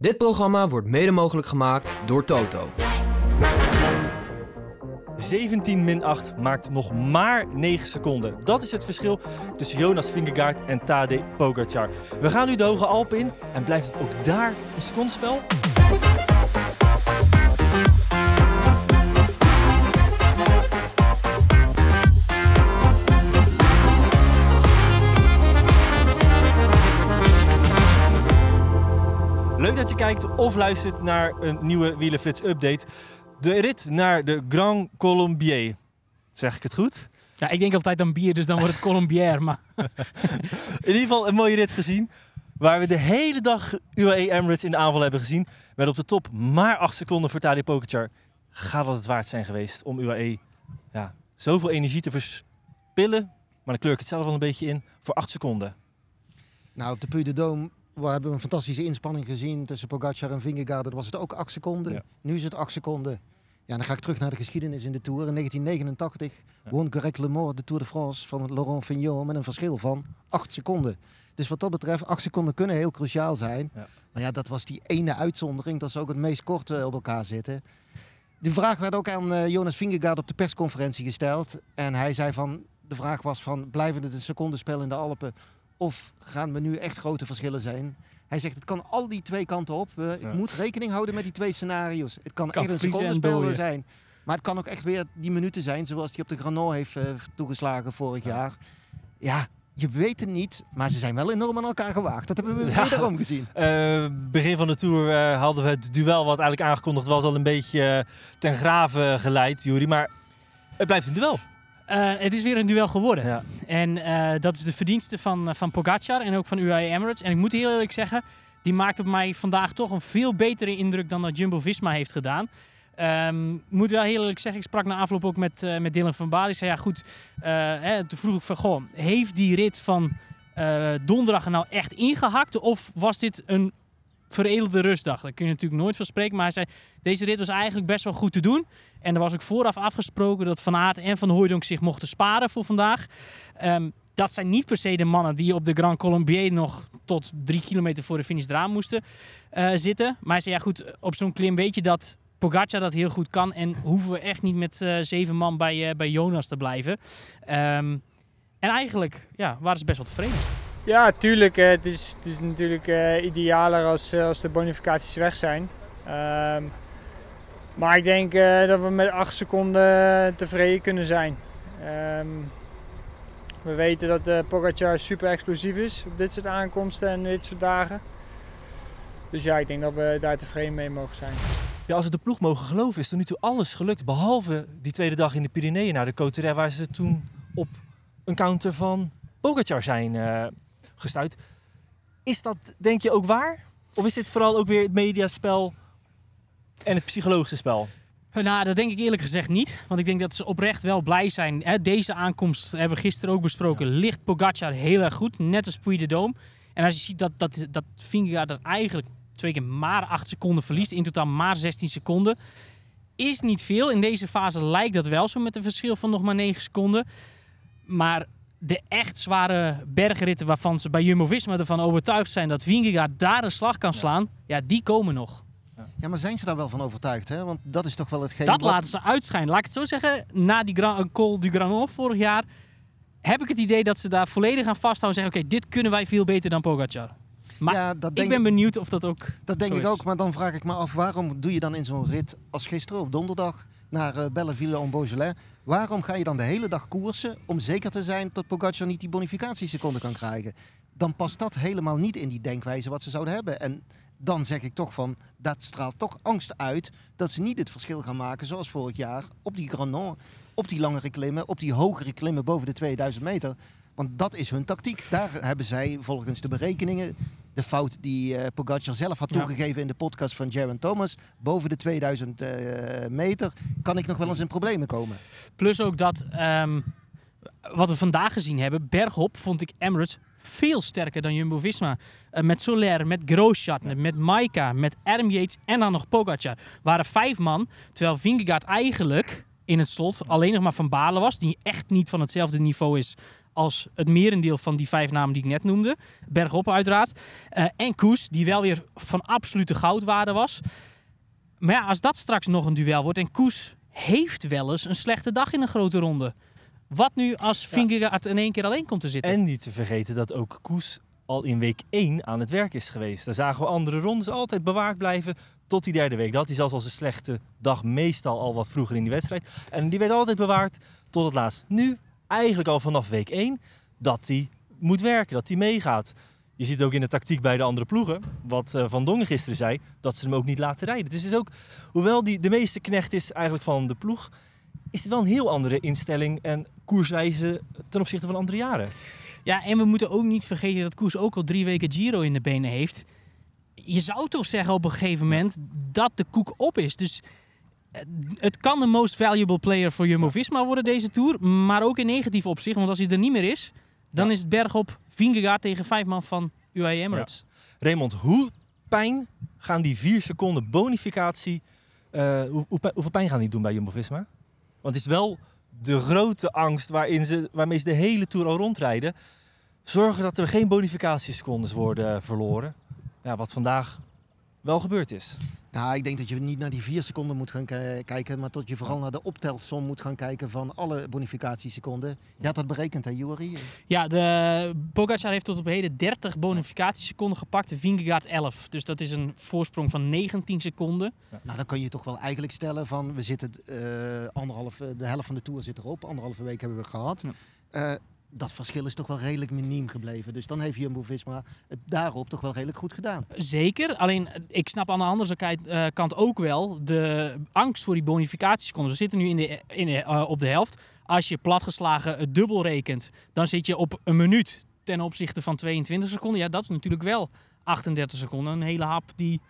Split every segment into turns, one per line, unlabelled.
Dit programma wordt mede mogelijk gemaakt door Toto.
17 min 8 maakt nog maar 9 seconden. Dat is het verschil tussen Jonas Vingegaard en Tadej Pogacar. We gaan nu de Hoge Alpen in en blijft het ook daar een secondenspel? Kijkt of luistert naar een nieuwe Wielenflits update. De rit naar de Grand Colombier. Zeg ik het goed?
Ja, ik denk altijd aan bier, dus dan wordt het Colombière. Maar
In ieder geval een mooie rit gezien. Waar we de hele dag UAE Emirates in de aanval hebben gezien. Met op de top maar 8 seconden voor Tadej Pogacar. Gaat dat het waard zijn geweest om UAE ja, zoveel energie te verspillen. Maar dan kleur ik het zelf wel een beetje in. Voor 8 seconden.
Nou, op de Puy de Dôme we hebben een fantastische inspanning gezien tussen Pogacar en Vingegaard. Dat was het ook 8 seconden.
Ja.
Nu is het 8 seconden. Ja, dan ga ik terug naar de geschiedenis in de Tour. In 1989 won Greg LeMond de Tour de France van Laurent Fignon met een verschil van 8 seconden. Dus wat dat betreft, 8 seconden kunnen heel cruciaal zijn.
Ja.
Maar ja, dat was die ene uitzondering. Dat ze ook het meest kort op elkaar zitten. De vraag werd ook aan eh, Jonas Vingegaard op de persconferentie gesteld. En hij zei van, de vraag was van, blijven het een secondenspel in de Alpen? Of gaan we nu echt grote verschillen zijn? Hij zegt, het kan al die twee kanten op.
Ja.
Ik moet rekening houden met die twee scenario's. Het kan,
Kan
echt een secondenspel zijn. Maar het kan ook echt weer die minuten zijn zoals hij op de Granon heeft eh, toegeslagen vorig jaar. Ja, je weet het niet, maar ze zijn wel enorm aan elkaar gewaagd. Dat hebben we
Ja.
wederom gezien.
Eh, begin van de Tour hadden we het duel wat eigenlijk aangekondigd was al een beetje ten grave geleid, Jury. Maar het blijft een duel.
Eh, het is weer een duel geworden.
Ja.
En eh, dat is de verdienste van, eh, van Pogacar en ook van UAE Emirates. En ik moet heel eerlijk zeggen, die maakt op mij vandaag toch een veel betere indruk dan dat Jumbo-Visma heeft gedaan. Ik moet wel heel eerlijk zeggen, ik sprak na afloop ook met, met Dylan van Baal. Die zei, ja goed, hè, toen vroeg ik van, goh, heeft die rit van donderdag er nou echt ingehakt? Of was dit een veredelde rustdag? Daar kun je natuurlijk nooit van spreken. Maar hij zei, deze rit was eigenlijk best wel goed te doen. En er was ook vooraf afgesproken dat Van Aert en Van Hooijdonk zich mochten sparen voor vandaag. Ehm, dat zijn niet per se de mannen die op de Grand Colombier nog tot drie kilometer voor de finish eraan moesten eh, zitten. Maar hij zei, ja goed, op zo'n klim weet je dat Pogacar dat heel goed kan. En hoeven we echt niet met eh, zeven man bij, eh, bij Jonas te blijven. Ehm, en eigenlijk ja, waren ze best wel tevreden.
Ja, tuurlijk. eh, Het is, het is natuurlijk eh, idealer als, eh, als de bonificaties weg zijn. Ehm, maar ik denk dat we met 8 seconden tevreden kunnen zijn. Ehm, we weten dat eh Pogacar super explosief is op dit soort aankomsten en dit soort dagen. Dus ja, ik denk dat we daar tevreden mee mogen zijn.
Ja, als we de ploeg mogen geloven, is tot nu toe alles gelukt. Behalve die tweede dag in de Pyreneeën naar de Coterre, waar ze toen op een counter van Pogacar zijn eh, gestuurd. Is dat, denk je, ook waar? Of is dit vooral ook weer het mediaspel en het psychologische spel?
Nou, dat denk ik eerlijk gezegd niet. Want ik denk dat ze oprecht wel blij zijn. Deze aankomst hebben we gisteren ook besproken. Ligt Pogacar heel erg goed. Net als Puy de Dôme. En als je ziet dat, dat, dat Vingegaard er eigenlijk twee keer maar 8 seconden verliest. In totaal maar 16 seconden. Is niet veel. In deze fase lijkt dat wel zo met een verschil van nog maar 9 seconden. Maar de echt zware bergritten waarvan ze bij Jumbo-Visma ervan overtuigd zijn dat Vingegaard daar een slag kan slaan. Ja, die komen nog.
Ja, maar zijn ze daar wel van overtuigd? Hè? Want dat is toch wel hetgeen...
Dat
wat-
laten ze uitschijnen. Laat ik het zo zeggen. Na die Grand, Col du Granon vorig jaar heb ik het idee dat ze daar volledig aan vasthouden. En zeggen, oké, dit kunnen wij veel beter dan Pogacar. Maar
ja, dat
ik
denk,
ben benieuwd of dat ook
dat denk
zo
ik
is.
ook. Maar dan vraag ik me af, waarom doe je dan in zo'n rit als gisteren op donderdag naar eh Belleville en Beaujolais? Waarom ga je dan de hele dag koersen om zeker te zijn dat Pogacar niet die bonificatieseconde kan krijgen? Dan past dat helemaal niet in die denkwijze wat ze zouden hebben. En dan zeg ik toch van, dat straalt toch angst uit dat ze niet het verschil gaan maken zoals vorig jaar op die Granon, op die langere klimmen, op die hogere klimmen boven de 2000 meter. Want dat is hun tactiek. Daar hebben zij volgens de berekeningen de fout die eh Pogacar zelf had
Ja.
toegegeven in de podcast van Jaron Thomas. Boven de 2000 eh, meter kan ik nog wel eens in problemen komen.
Plus ook dat, ehm, wat we vandaag gezien hebben, bergop vond ik Emirates veel sterker dan Jumbo-Visma. Eh, met Soler, met Grosjean, met Maika, met Adam Yates en dan nog Pogacar. Waren vijf man, terwijl Vingegaard eigenlijk in het slot alleen nog maar Van Balen was. Die echt niet van hetzelfde niveau is als het merendeel van die vijf namen die ik net noemde. Bergop uiteraard. Eh, en Koes, die wel weer van absolute goudwaarde was. Maar ja, als dat straks nog een duel wordt en Koes heeft wel eens een slechte dag in een grote ronde. Wat nu als Vingegaard in één keer alleen komt te zitten?
En niet te vergeten dat ook Koes al in week 1 aan het werk is geweest. Daar zagen we andere rondes altijd bewaard blijven tot die derde week. Dat hij zelfs als een slechte dag meestal al wat vroeger in die wedstrijd. En die werd altijd bewaard tot het laatst. Nu, eigenlijk al vanaf week 1, dat hij moet werken, dat hij meegaat. Je ziet ook in de tactiek bij de andere ploegen, wat eh, Van Dongen gisteren zei, dat ze hem ook niet laten rijden. Dus is ook, hoewel die de meeste knecht is eigenlijk van de ploeg, is het wel een heel andere instelling en koerswijze ten opzichte van andere jaren.
Ja, en we moeten ook niet vergeten dat Koes ook al drie weken Giro in de benen heeft. Je zou toch zeggen op een gegeven moment dat de koek op is. Dus het kan de most valuable player voor Jumbo-Visma worden deze Tour. Maar ook in negatief opzicht. Want als hij er niet meer is, dan
Ja.
is het bergop Vingegaard tegen vijf man van UAE Emirates.
Raymond, hoe pijn gaan die vier seconden bonificatie, eh, hoe, hoe, hoeveel pijn gaan die doen bij Jumbo-Visma? Want het is wel de grote angst waarin ze, waarmee ze de hele Tour al rondrijden. Zorgen dat er geen bonificatiesecondes worden verloren. Ja, wat vandaag wel gebeurd is.
Nou, ik denk dat je niet naar die vier seconden moet gaan ki- kijken, maar dat je vooral naar de optelsom moet gaan kijken van alle bonificatieseconden. Je had dat berekend, hè, Juri?
Ja, de Pogacar heeft tot op heden 30 bonificatieseconden gepakt. Vingegaard 11. Dus dat is een voorsprong van 19 seconden.
Nou, dan kan je toch wel eigenlijk stellen van we zitten eh anderhalf, de helft van de tour zit erop, anderhalve week hebben we gehad.
Ja.
Eh, dat verschil is toch wel redelijk miniem gebleven. Dus dan heeft Jumbo-Visma het daarop toch wel redelijk goed gedaan.
Zeker. Alleen, eh, ik snap aan de andere kant, eh, kant ook wel de angst voor die bonificatieseconden. We zitten nu in de, in de, eh, op de helft. Als je platgeslagen het dubbel rekent, dan zit je op een minuut ten opzichte van 22 seconden. Ja, dat is natuurlijk wel 38 seconden. Een hele hap die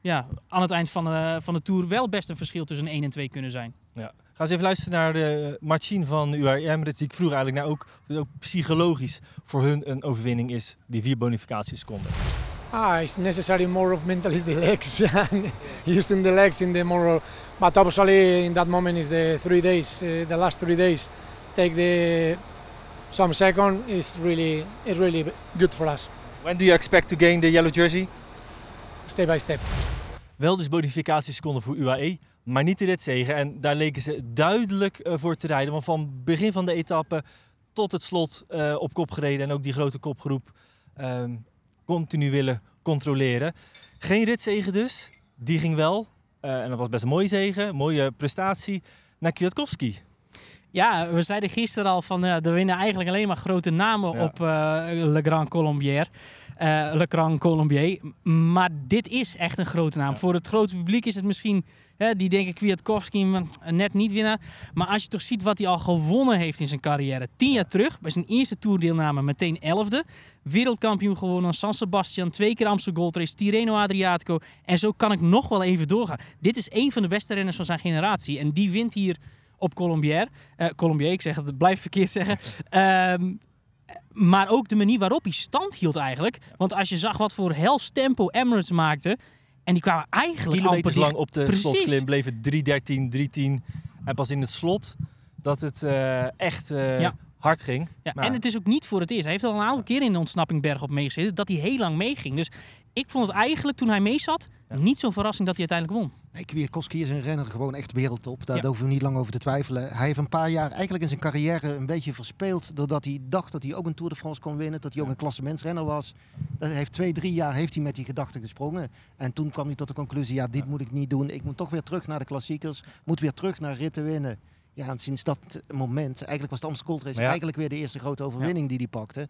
ja, aan het eind van de, van de Tour wel best een verschil tussen 1 en 2 kunnen zijn.
Ja. Ga eens even luisteren naar de Marcin van UAE. Die ik vroeg eigenlijk naar ook, ook psychologisch voor hun een overwinning is. Die vier bonificatieseconden.
Ah, it's necessary more of mentally the legs and using the legs in the more. But obviously, in that moment is the three days, uh, the last three days. Take the some second is really is really good for us.
When do you expect to gain the yellow jersey?
Step by step.
Wel dus bonificatieseconden voor UAE, maar niet de ritzegen. En daar leken ze duidelijk eh, voor te rijden. Want van begin van de etappe tot het slot eh, op kop gereden. En ook die grote kopgroep ehm, continu willen controleren. Geen ritzegen dus. Die ging wel. Eh, en dat was best een mooie zegen, mooie prestatie. Naar Kwiatkowski.
Ja, we zeiden gisteren al van ja, er winnen eigenlijk alleen maar grote namen
Ja.
op eh, Le Grand Colombier. Eh, Le Grand Colombier. Maar dit is echt een grote naam.
Ja.
Voor het grote publiek is het misschien, hè, die denken Kwiatkowski net niet winnaar. Maar als je toch ziet wat hij al gewonnen heeft in zijn carrière. Tien jaar terug, bij zijn eerste toerdeelname meteen elfde. Wereldkampioen gewonnen, San Sebastian, twee keer Amsterdam Gold Race, Tirreno Adriatico. En zo kan ik nog wel even doorgaan. Dit is een van de beste renners van zijn generatie. En die wint hier op Colombier. Eh Colombier, ik zeg het, blijft verkeerd zeggen. Ehm, maar ook de manier waarop hij stand hield eigenlijk. Want als je zag wat voor hels tempo Emirates maakte... En die kwamen eigenlijk amper
Kilometers lang op de
Precies.
slotklim bleef het 3.13, 3.10. En pas in het slot dat het eh, echt eh,
Ja.
Hard ging.
Ja,
Maar-
En het is ook niet voor het eerst. Hij heeft al een aantal keer in de ontsnapping bergop meegezeten. Dat hij heel lang meeging. Dus ik vond het eigenlijk toen hij mee zat...
Ja.
niet zo'n verrassing dat hij uiteindelijk won.
Nee, Kwiatkowski is een renner gewoon echt wereldtop. Daar
Ja.
hoeven we niet lang over te twijfelen. Hij heeft een paar jaar eigenlijk in zijn carrière een beetje verspeeld. Doordat hij dacht dat hij ook een Tour de France kon winnen. Dat hij ook een klassementsrenner was. Dat heeft twee, drie jaar heeft hij met die gedachten gesprongen. En toen kwam hij tot de conclusie, ja dit moet ik niet doen. Ik moet toch weer terug naar de klassiekers. Moet weer terug naar ritten winnen. Ja, en sinds dat moment, eigenlijk was de Gold Race
ja.
eigenlijk weer de eerste grote overwinning die hij pakte.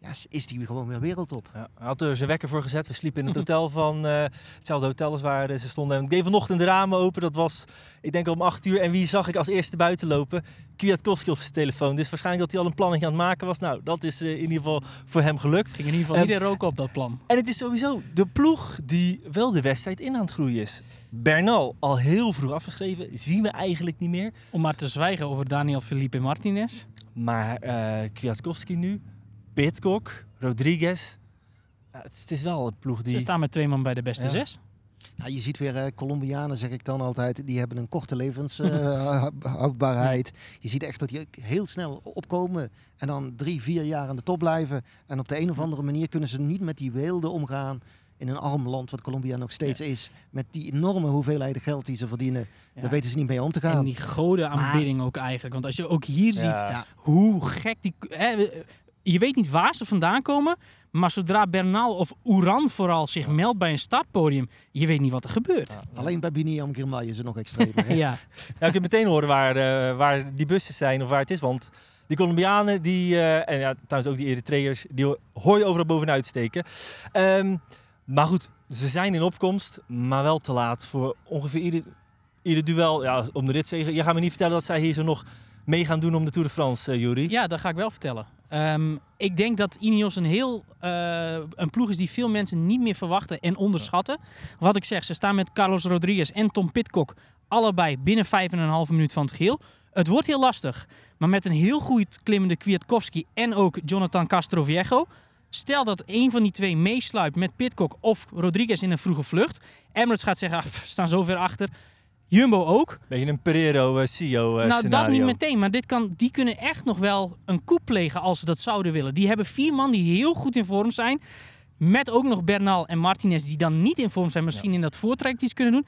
Ja, is die gewoon weer wereldtop.
Ja, hij had er zijn wekker voor gezet. We sliepen in het hotel van uh, hetzelfde hotel als waar eh, ze stonden. En ik deed vanochtend de ramen open. Dat was, ik denk om acht uur. En wie zag ik als eerste buiten lopen? Kwiatkowski op zijn telefoon. Dus waarschijnlijk dat hij al een planning aan het maken was. Nou, dat is uh, in ieder geval voor hem gelukt.
Het ging in ieder geval um, iedereen roken op dat plan.
En het is sowieso de ploeg die wel de wedstrijd in aan het groeien is. Bernal, al heel vroeg afgeschreven, zien we eigenlijk niet meer.
Om maar te zwijgen over Daniel Felipe Martinez.
Maar Kwiatkowski nu, Pitcock, Rodriguez. Ja, het, is, het, is, wel een ploeg die...
Ze staan met twee man bij de beste
Ja.
zes.
Ja, je ziet weer uh, Colombianen, zeg ik dan altijd, die hebben een korte levenshoudbaarheid. je ziet echt dat die heel snel opkomen en dan drie, vier jaar aan de top blijven. En op de een of andere manier kunnen ze niet met die weelde omgaan in een arm land, wat Colombia nog steeds is. Met die enorme hoeveelheden geld die ze verdienen,
Ja.
daar weten ze niet mee om te gaan.
En die goden aanbidding ook eigenlijk. Want als je ook hier ziet
Ja.
hoe gek die... Hè, je weet niet waar ze vandaan komen. Maar zodra Bernal of Oeran vooral zich meldt bij een startpodium... je weet niet wat er gebeurt.
Alleen bij Biniam Girmay is het nog extremer. hè?
Ja,
Nou, je kunt meteen horen waar, eh, waar die bussen zijn of waar het is. Want die Colombianen, die, eh, en ja, trouwens ook die Eritreërs, die hoor je overal bovenuit steken. Ehm, maar goed, ze zijn in opkomst, maar wel te laat voor ongeveer ieder, ieder duel. Ja, om de rit zeggen. Je gaat me niet vertellen dat zij hier zo nog mee gaan doen om de Tour de France, uh, Jury.
ja, dat ga ik wel vertellen. Um, ik denk dat Ineos een heel uh, een ploeg is die veel mensen niet meer verwachten en onderschatten. Wat ik zeg, ze staan met Carlos Rodriguez en Tom Pitcock allebei binnen 5,5 minuut van het geel. Het wordt heel lastig, maar met een heel goed klimmende Kwiatkowski en ook Jonathan Castroviejo. Stel dat een van die twee meesluipt met Pitcock of Rodriguez in een vroege vlucht. Emirates gaat zeggen, ah, we staan zo ver achter. Jumbo ook.
Beetje een Pereiro uh, CEO uh,
Nou,
scenario.
dat niet meteen. Maar dit kan, die kunnen echt nog wel een coup plegen als ze dat zouden willen. Die hebben vier man die heel goed in vorm zijn. Met ook nog Bernal en Martinez die dan niet in vorm zijn. Misschien ja. in dat voortrek iets kunnen doen.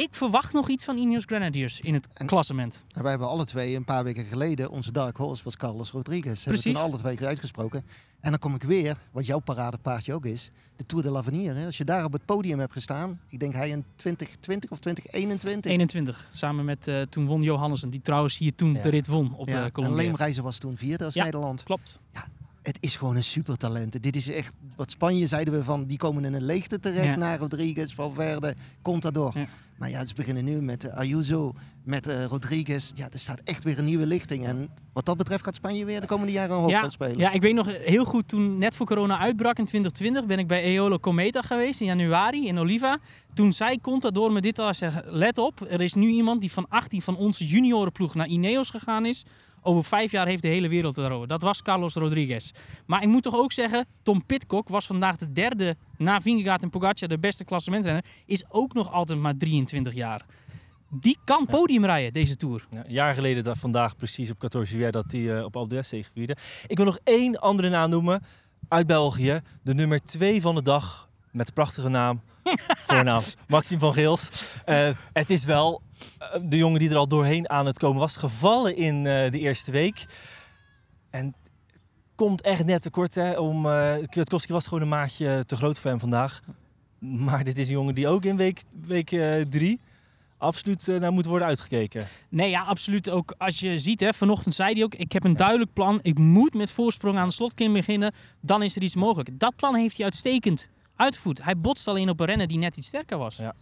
Ik verwacht nog iets van Ineos Grenadiers in het en, klassement.
En wij hebben alle twee een paar weken geleden... onze dark horse was Carlos Rodriguez. Precies. Hebben we toen alle twee keer uitgesproken. En dan kom ik weer, wat jouw paradepaardje ook is... de Tour de l'Avenir. Hè? Als je daar op het podium hebt gestaan... ik denk hij in 2020 of 2021.
21, samen met uh, toen won Johannessen. Die trouwens hier toen ja. de rit won op
ja.
uh, Colombia.
En Leemreizen was toen vierde als
ja,
Nederland.
klopt.
Ja, het is gewoon een supertalent. Dit is echt, wat Spanje zeiden we van, die komen in een leegte terecht naar Rodriguez, Valverde, Contador. Ja. Maar ja, ze beginnen nu met uh, Ayuso, met uh, Rodriguez. Ja, er staat echt weer een nieuwe lichting. En wat dat betreft gaat Spanje weer de komende jaren een hoofdrol
ja,
spelen.
Ja, ik weet nog heel goed, toen net voor corona uitbrak in 2020, ben ik bij Eolo Cometa geweest in januari in Oliva. Toen zei Contador me dit al zeggen, let op, er is nu iemand die van 18 van onze juniorenploeg naar Ineos gegaan is. Over vijf jaar heeft de hele wereld erover. Dat was Carlos Rodriguez. Maar ik moet toch ook zeggen, Tom Pitcock was vandaag de derde na Vingegaard en Pogacar de beste klassementsrenner. Is ook nog altijd maar 23 jaar. Die kan podium rijden, deze Tour.
Ja, een jaar geleden, dat vandaag precies op 14 juillet, dat hij uh, op Alpe d'Huez zegevierde. Ik wil nog één andere naam noemen uit België. De nummer 2 van de dag, met de prachtige naam. Voornaam, Maxime van Geels. Uh, het is wel de jongen die er al doorheen aan het komen was. Gevallen in uh, de eerste week. En komt echt net tekort. Hè, om, uh, Kwiatkowski was gewoon een maatje te groot voor hem vandaag. Maar dit is een jongen die ook in week, week drie absoluut uh, naar moet worden uitgekeken.
Nee, ja, absoluut. Ook als je ziet, hè, vanochtend zei hij ook... ik heb een duidelijk plan. Ik moet met voorsprong aan de slotkin beginnen. Dan is er iets mogelijk. Dat plan heeft hij uitstekend uitgevoerd. Hij botst alleen op een renner die net iets sterker was.
Ja.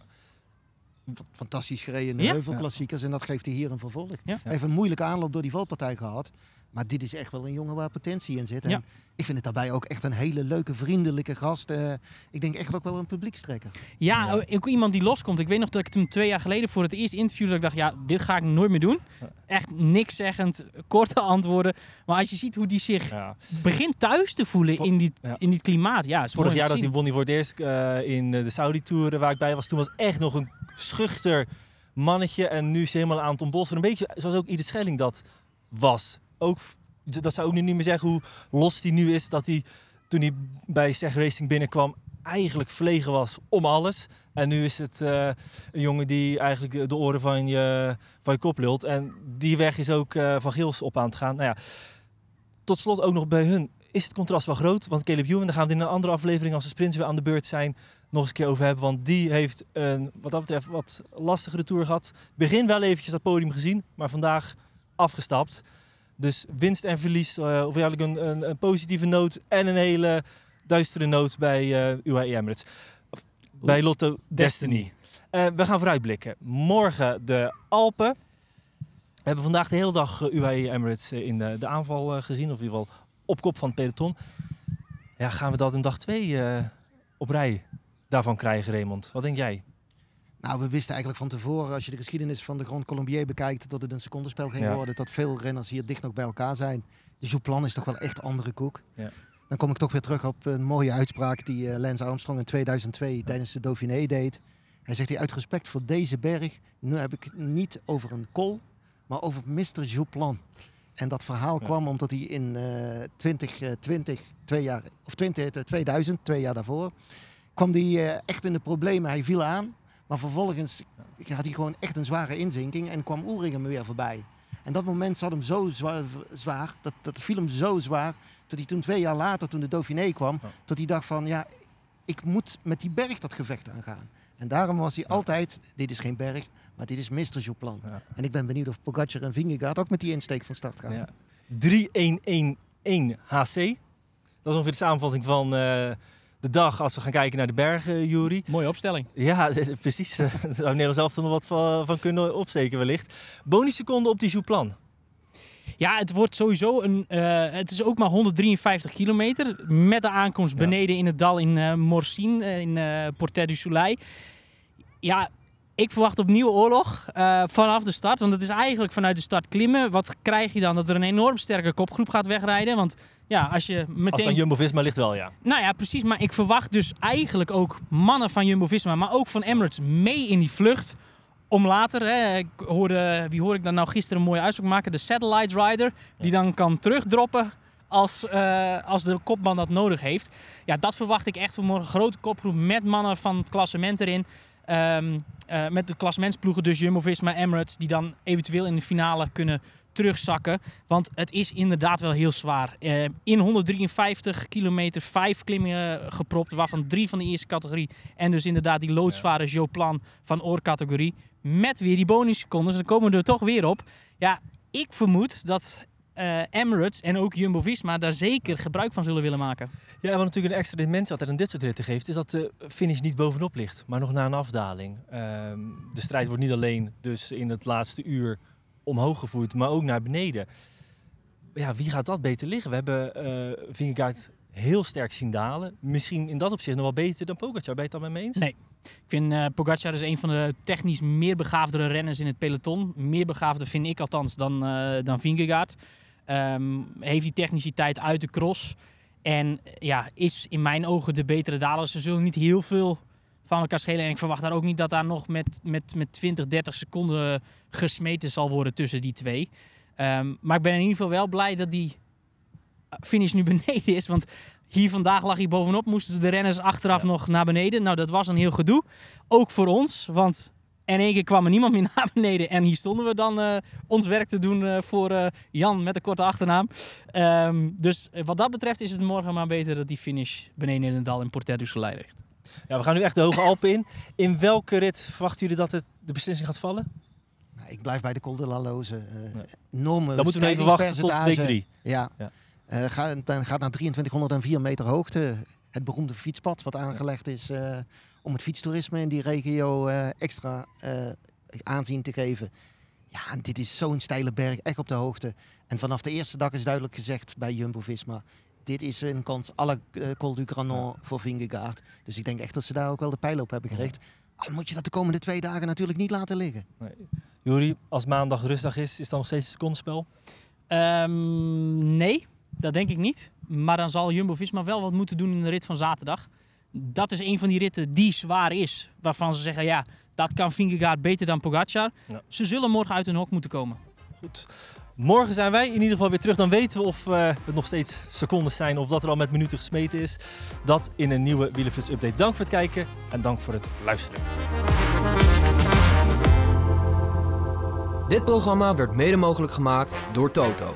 Fantastisch gereden in de ja. heuvelklassiekers. En dat geeft hij hier een vervolg. Hij heeft een moeilijke aanloop door die valpartij gehad. Maar dit is echt wel een jongen waar potentie in zit. En
ja.
ik vind het daarbij ook echt een hele leuke, vriendelijke gast. Uh, ik denk echt ook wel een publiekstrekker.
Ja, ja, ook iemand die loskomt. Ik weet nog dat ik hem twee jaar geleden voor het eerst interviewde. Dat ik dacht, ja, dit ga ik nooit meer doen. Echt niks zeggend, korte antwoorden. Maar als je ziet hoe die zich ja. begint thuis te voelen in, die, in dit klimaat. Ja,
Vorig jaar dat hij won hij voor het eerst uh, in de Saudi-tour waar ik bij was. Toen was echt nog een schuchter mannetje. En nu is hij helemaal aan Tom Bos. Een beetje zoals ook Edith Schelling dat was ook, dat zou ook nu niet meer zeggen hoe los hij nu is. Dat hij toen hij bij Seg Racing binnenkwam eigenlijk verlegen was om alles. En nu is het uh, een jongen die eigenlijk de oren van je, van je kop lult. En die weg is ook uh, van Gils op aan het gaan. Nou ja, tot slot ook nog bij hun is het contrast wel groot. Want Caleb Ewan, daar gaan we in een andere aflevering als de sprints weer aan de beurt zijn nog eens een keer over hebben. Want die heeft een, wat dat betreft wat lastigere tour gehad. Begin wel eventjes dat podium gezien, maar vandaag afgestapt. Dus winst en verlies, uh, of eigenlijk een, een, een, positieve noot en een hele duistere noot bij uh, UAE Emirates. Of, bij Lotto Destiny. Uh, we gaan vooruitblikken. Morgen de Alpen. We hebben vandaag de hele dag UAE Emirates in de, de aanval gezien, of in ieder geval op kop van het peloton. Ja, gaan we dat in dag 2 op rij daarvan krijgen, Raymond? Wat denk jij?
Nou, we wisten eigenlijk van tevoren, als je de geschiedenis van de Grand Colombier bekijkt, dat het een secondenspel ging worden. Dat veel renners hier dicht nog bij elkaar zijn. De Jouplan is toch wel echt andere koek. Ja. Dan kom ik toch weer terug op een mooie uitspraak die uh, Lance Armstrong in 2002 tijdens de Dauphiné deed. Hij zegt, uit respect voor deze berg, nu heb ik het niet over een kol, maar over Mr. Jouplan. En dat verhaal kwam omdat hij in uh, 2020, twee jaar, of 20, 2000, eh, twee jaar daarvoor, kwam hij uh, echt in de problemen. Hij viel aan maar vervolgens had hij gewoon echt een zware inzinking en kwam Ulringen weer voorbij. En dat moment zat hem zo zwaar, zwaar dat, dat viel hem zo zwaar, dat hij toen twee jaar later, toen de Dauphiné kwam, dat hij dacht van, ja, ik moet met die berg dat gevecht aangaan. En daarom was hij altijd, dit is geen berg, maar dit is Mr. Jouplan. Ja. En ik ben benieuwd of Pogacar en Vingegaard ook met die insteek van start gaan. Ja.
3-1-1-1 HC. Dat is ongeveer de samenvatting van... Uh, de dag als we gaan kijken naar de bergen, Jury.
Mooie opstelling.
Ja, precies. Daar zou Nederland zelf nog wat van, van, kunnen opsteken wellicht. Bonusseconde op die Jouplan.
Ja, het wordt sowieso een. Uh, het is ook maar 153 kilometer. Met de aankomst beneden in het dal in uh, Morsin, uh, in uh, Portet du Soleil. Ja, ik verwacht opnieuw oorlog vanaf de start. Want het is eigenlijk vanuit de start klimmen. Wat krijg je dan? Dat er een enorm sterke kopgroep gaat wegrijden. Want ja, als je meteen...
Als dan Jumbo-Visma ligt wel, ja.
Nou ja, precies. Maar ik verwacht dus eigenlijk ook mannen van Jumbo-Visma, maar ook van Emirates mee in die vlucht. Om later, hè, ik hoorde, wie hoor ik dan nou gisteren een mooie uitspraak maken? De Satellite Rider, die dan kan terugdroppen als, uh, als de kopman dat nodig heeft. Ja, dat verwacht ik echt voor morgen. Grote kopgroep met mannen van het klassement erin. Um, uh, met de klassementsploegen, dus Jumbo-Visma, Emirates, die dan eventueel in de finale kunnen terugzakken. Want het is inderdaad wel heel zwaar. Uh, in 153 kilometer vijf klimmingen gepropt, waarvan drie van de eerste categorie. En dus inderdaad die loodzware ja. Joe-plan van oorcategorie. Met weer die bonussecondes. Dan komen we er toch weer op. Ja, ik vermoed dat uh, Emirates en ook Jumbo-Visma daar zeker gebruik van zullen willen maken.
Ja, wat natuurlijk een extra dimensie altijd aan dit soort ritten geeft, is dat de finish niet bovenop ligt, maar nog na een afdaling. Uh, de strijd wordt niet alleen dus in het laatste uur omhoog gevoerd, maar ook naar beneden. Ja, wie gaat dat beter liggen? We hebben uh, Vingegaard heel sterk zien dalen. Misschien in dat opzicht nog wel beter dan Pogacar. Ben je het dan met me eens?
Nee. Ik vind uh, Pogacar is een van de technisch meer begaafdere renners in het peloton. Meer begaafde vind ik althans dan, uh, dan Vingegaard. Um, heeft die techniciteit uit de cross. En ja, is in mijn ogen de betere daler. Ze zullen niet heel veel van elkaar schelen. En ik verwacht daar ook niet dat daar nog met, met, met 20, 30 seconden gesmeten zal worden tussen die twee. Um, maar ik ben in ieder geval wel blij dat die finish nu beneden is. Want hier vandaag lag hij bovenop. Moesten de renners achteraf nog naar beneden. Nou, dat was een heel gedoe. Ook voor ons. Want in één keer kwam er niemand meer naar beneden. En hier stonden we dan uh, ons werk te doen uh, voor uh, Jan met een korte achternaam. Um, dus wat dat betreft is het morgen maar beter dat die finish beneden in het dal in Portet du Soleil ligt.
Ja, we gaan nu echt de Hoge Alpen in. In welke rit verwachten jullie dat het, de beslissing gaat vallen?
Nou, ik blijf bij de Col de la Loze. Uh, enorme
Dan moeten we even wachten tot week 3.
Ja. ja. Uh, gaat, dan gaat naar 2304 meter hoogte. Het beroemde fietspad wat aangelegd is uh, om het fietstoerisme in die regio extra aanzien te geven. Ja, dit is zo'n steile berg, echt op de hoogte. En vanaf de eerste dag is duidelijk gezegd bij Jumbo-Visma dit is een kans alle uh, Col du Granon voor Vingegaard. Dus ik denk echt dat ze daar ook wel de pijlen op hebben gericht. Al moet je dat de komende twee dagen natuurlijk niet laten liggen.
Nee. Jury, als maandag rustdag is, is dan nog steeds een secondenspel?
Um, nee, dat denk ik niet. Maar dan zal Jumbo-Visma wel wat moeten doen in de rit van zaterdag. Dat is een van die ritten die zwaar is. Waarvan ze zeggen, ja, dat kan Vingegaard beter dan Pogacar. Ja. Ze zullen morgen uit hun hok moeten komen.
Goed. Morgen zijn wij in ieder geval weer terug. Dan weten we of uh, het nog steeds secondes zijn of dat er al met minuten gesmeten is. Dat in een nieuwe Wielenflits update. Dank voor het kijken en dank voor het luisteren.
Dit programma werd mede mogelijk gemaakt door Toto.